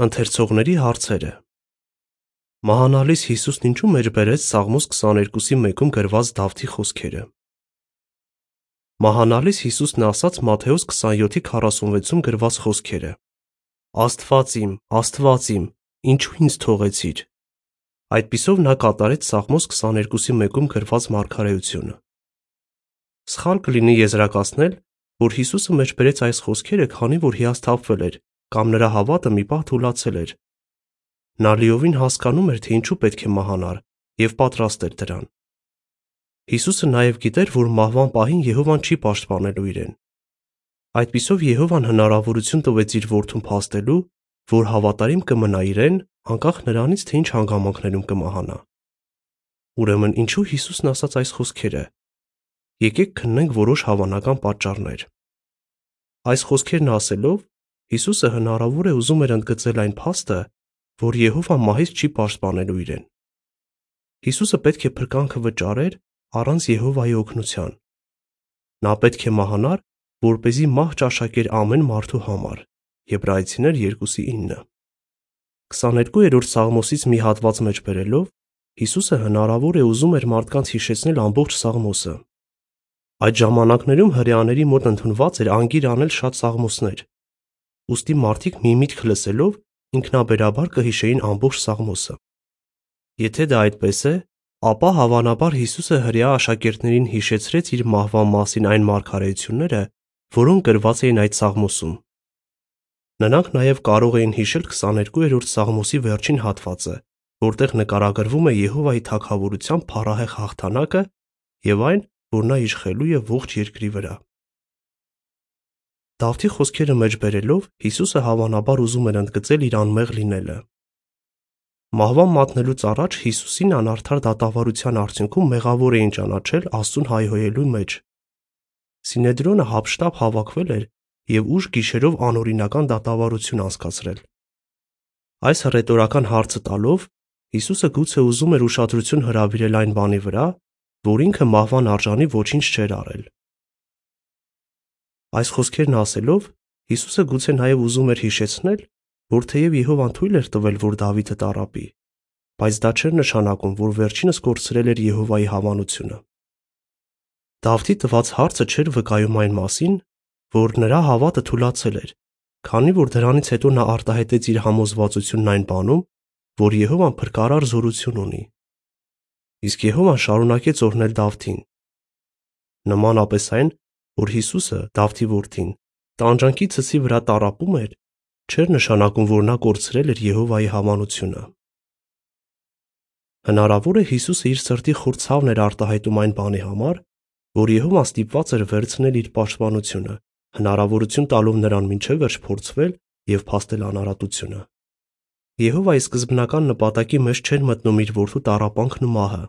Ընթերցողների հարցերը Մահանալից Հիսուսն ինչու մեջ բերեց Սաղմոս 22-ի 1-ում գրված Դավթի խոսքերը։ Մահանալից Հիսուսն ասաց Մատթեոս 27:46-ում գրված խոսքերը. Աստված իմ, Աստված իմ, ինչու ինձ թողեցիր։ Այդպիսով նա կատարեց Սաղմոս 22-ի 1-ում գրված մարգարեությունը։ Սխալ կլինի եզրակացնել, որ Հիսուսը մեջ բերեց այս խոսքերը, քանի որ հիասթափվել էր կամ նրա հավատը մի պահ թուլացել էր։ Նա լիովին հասկանում էր, թե ինչու պետք է մահանար եւ պատրաստ էր դրան։ Հիսուսը նաև գիտեր, որ մահվան պահին Եհովան չի պաշտպանելու իրեն։ Այդպիսով Եհովան հնարավորություն տվեց իր որդուն փաստելու, որ հավատարիմ կմնա իրեն, անկախ նրանից, թե ինչ հանգամանքներում կմահանա։ Ուրեմն ինչու Հիսուսն ասաց այս խոսքերը։ Եկեք քննենք որոշ հավանական պատճառներ։ Այս խոսքերն ասելով Հիսուսը հնարավոր է ուզում էր ընդգծել այն փաստը, որ Եհովան մահից չի պաշտպանելու իրեն։ Հիսուսը պետք է փրկանքը վճարեր առանց Եհովայի օգնության։ Նա պետք է մահանար, որ เป զի մահ ճաշակեր ամեն մարդու համար։ Եբրայեցիներ 2:9 22-րդ Սաղմոսից մի հատված մեջ բերելով Հիսուսը հնարավոր է ուզում էր մարդկանց հիշեցնել ամբողջ Սաղմոսը։ Այդ ժամանակներում հрьяաների մոտ ընդունված էր անգիր անել շատ Սաղմոսներ, ուստի մարդիկ մի միտք լսելով ինքնաբերաբար կհիշեին ամբողջ Սաղմոսը։ Եթե դա այդպես է, ապա հավանաբար Հիսուսը հрья աշակերտներին հիշեցրեց իր մահվան մասին այն մարգարեությունները, որոնք գրված էին այդ Սաղմոսում։ Նրանք նաև կարող էին հիշել 22-րդ Սաղմոսի վերջին հատվածը, որտեղ նկարագրվում է Եհովայի թակավորության փառահեղ հաղթանակը եւ այն, որ նա իշխելու է ողջ երկրի վրա։ Դավթի խոսքերը մեջ բերելով Հիսուսը հավանաբար ուզում էր ընդգծել իր անմեղ լինելը։ Մահվան մատնելուց առաջ Հիսուսին անարդար դատավարության արդյունքում մեղավոր էին ճանաչել Աստծուն հայհոյելու մեջ։ Սինեդրոնը հապշտապ հավաքվել էր եւ ուշ գիշերով անօրինական դատավարություն անցկացրել։ Այս հռետորական հարցը տալով Հիսուսը գուցե ուզում էր ուշադրություն հրավիրել այն բանի վրա, որ ինքը մահվան արժանի ոչինչ չէր արել։ Այս խոսքերն ասելով Հիսուսը գուցե նաև ուզում էր հիշեցնել, որ թեև Եհովան թույլ էր տվել, որ Դավիթը տարապի, բայց դա չէր նշանակում, որ վերջինս կորցրել էր Եհովայի հավանությունը։ Դավթի տված հարցը չէր վկայում այն մասին, որ նրա հավատը թուլացել էր, քանի որ դրանից հետո նա արտահայտեց իր համոզվածությունն այն բանում, որ Եհովան փրկարար զորություն ունի։ Իսկ Եհովան շարունակեց օրհնել Դավթին։ Նմանապես այն, որ Հիսուսը, Դավթի որդին, տանջանքի ցսի վրա տարապում էր, չէր նշանակում, որ նա կորցրել էր Եհովայի հավանությունը։ Հնարավոր է Հիսուսը իր սրտի խոր ցավն էր արտահայտում այն բանի համար, որ Եհովան ստիպված էր վերցնել իր պաշտպանությունը, հնարավորություն տալով նրան ոչ վերջ փորձվել եւ փաստել անարատությունը։ Եհովայի սկզբնական նպատակի մեջ չէր մտնում իր որդու տարապանքն ու մահը։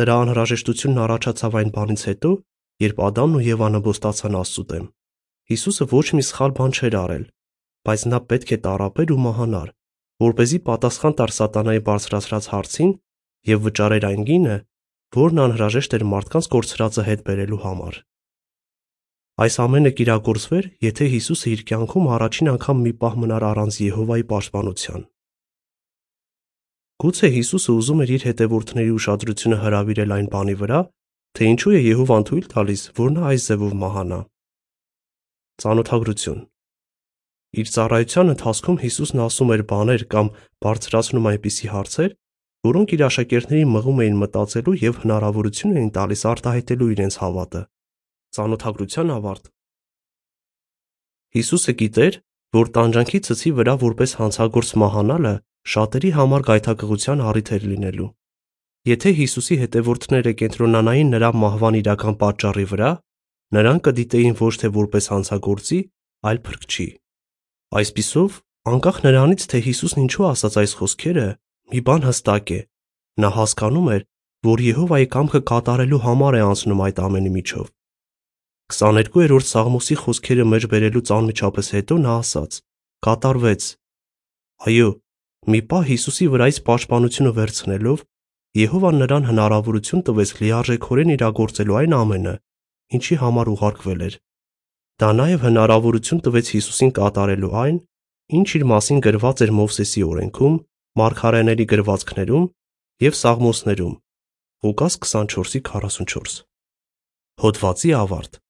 Դրա անհրաժեշտությունն առաջացավ այն բանից հետո, երբ Ադամն ու Եվան նբոստացան Աստծու դեմ։ Հիսուսը ոչ մի սխալ բան չէր արել, բայց նա պետք է տարապեր ու մահանար, որ เป զի պատասխան տար սատանայի բարձրացրած հարցին եւ վճարեր այն գինը, որն անհրաժեշտ էր մարդկանց կորցրածը հետ բերելու համար։ Այս ամենը կիրագործվեր, եթե Հիսուսը իր կյանքում առաջին անգամ մի պահ մնար առանց Եհովայի պաշտպանության։ Գուցե Հիսուսը ուզում էր իր հետևորդների ուշադրությունը հրավիրել այն բանի վրա, թե ինչու է Եհովան թույլ տալիս, որ նա այս ձևով մահանա։ Ծանոթագրություն Իր ծառայության ընթացքում Հիսուսն ասում էր բաներ կամ բարձրացնում այնպիսի հարցեր, որոնք իր աշակերտներին մղում էին մտածելու եւ հնարավորություն էին տալիս արտահայտելու իրենց հավատը։ Ծանոթագրության ավարտ Հիսուսը գիտեր, որ տանջանքի ցցի վրա որպես հանցագործ մահանալը շատերի համար գայթակղության առիթ էր լինելու։ Եթե Հիսուսի հետևորդները կենտրոնանային նրա մահվան իրական պատճառի վրա, նրան կդիտեին ոչ թե որպես հանցագործի, այլ փրկչի։ Այսպիսով, անկախ նրանից, թե Հիսուսն ինչու ասաց այս խոսքերը, մի բան հստակ է. նա հասկանում էր, որ Եհովայի կամքը կատարելու համար է անցնում այդ ամենի միջով։ 22-րդ Սաղմոսի խոսքերը մեջ բերելուց անմիջապես հետո նա ասաց. կատարվեց։ Այո, մի պահ Հիսուսի վրայից պաշտպանությունը վերցնելով Եհովան նրան հնարավորություն տվեց լիարժեքորեն իրագործելու այն ամենը, ինչի համար ուղարկվել էր։ Դա նաև հնարավորություն տվեց Հիսուսին կատարելու այն, ինչ իր մասին գրված էր Մովսեսի օրենքում, Մարգարեների գրվածքներում եւ Սաղմոսներում։ Ղուկաս 24:44։ Հոդվացի ավարտ։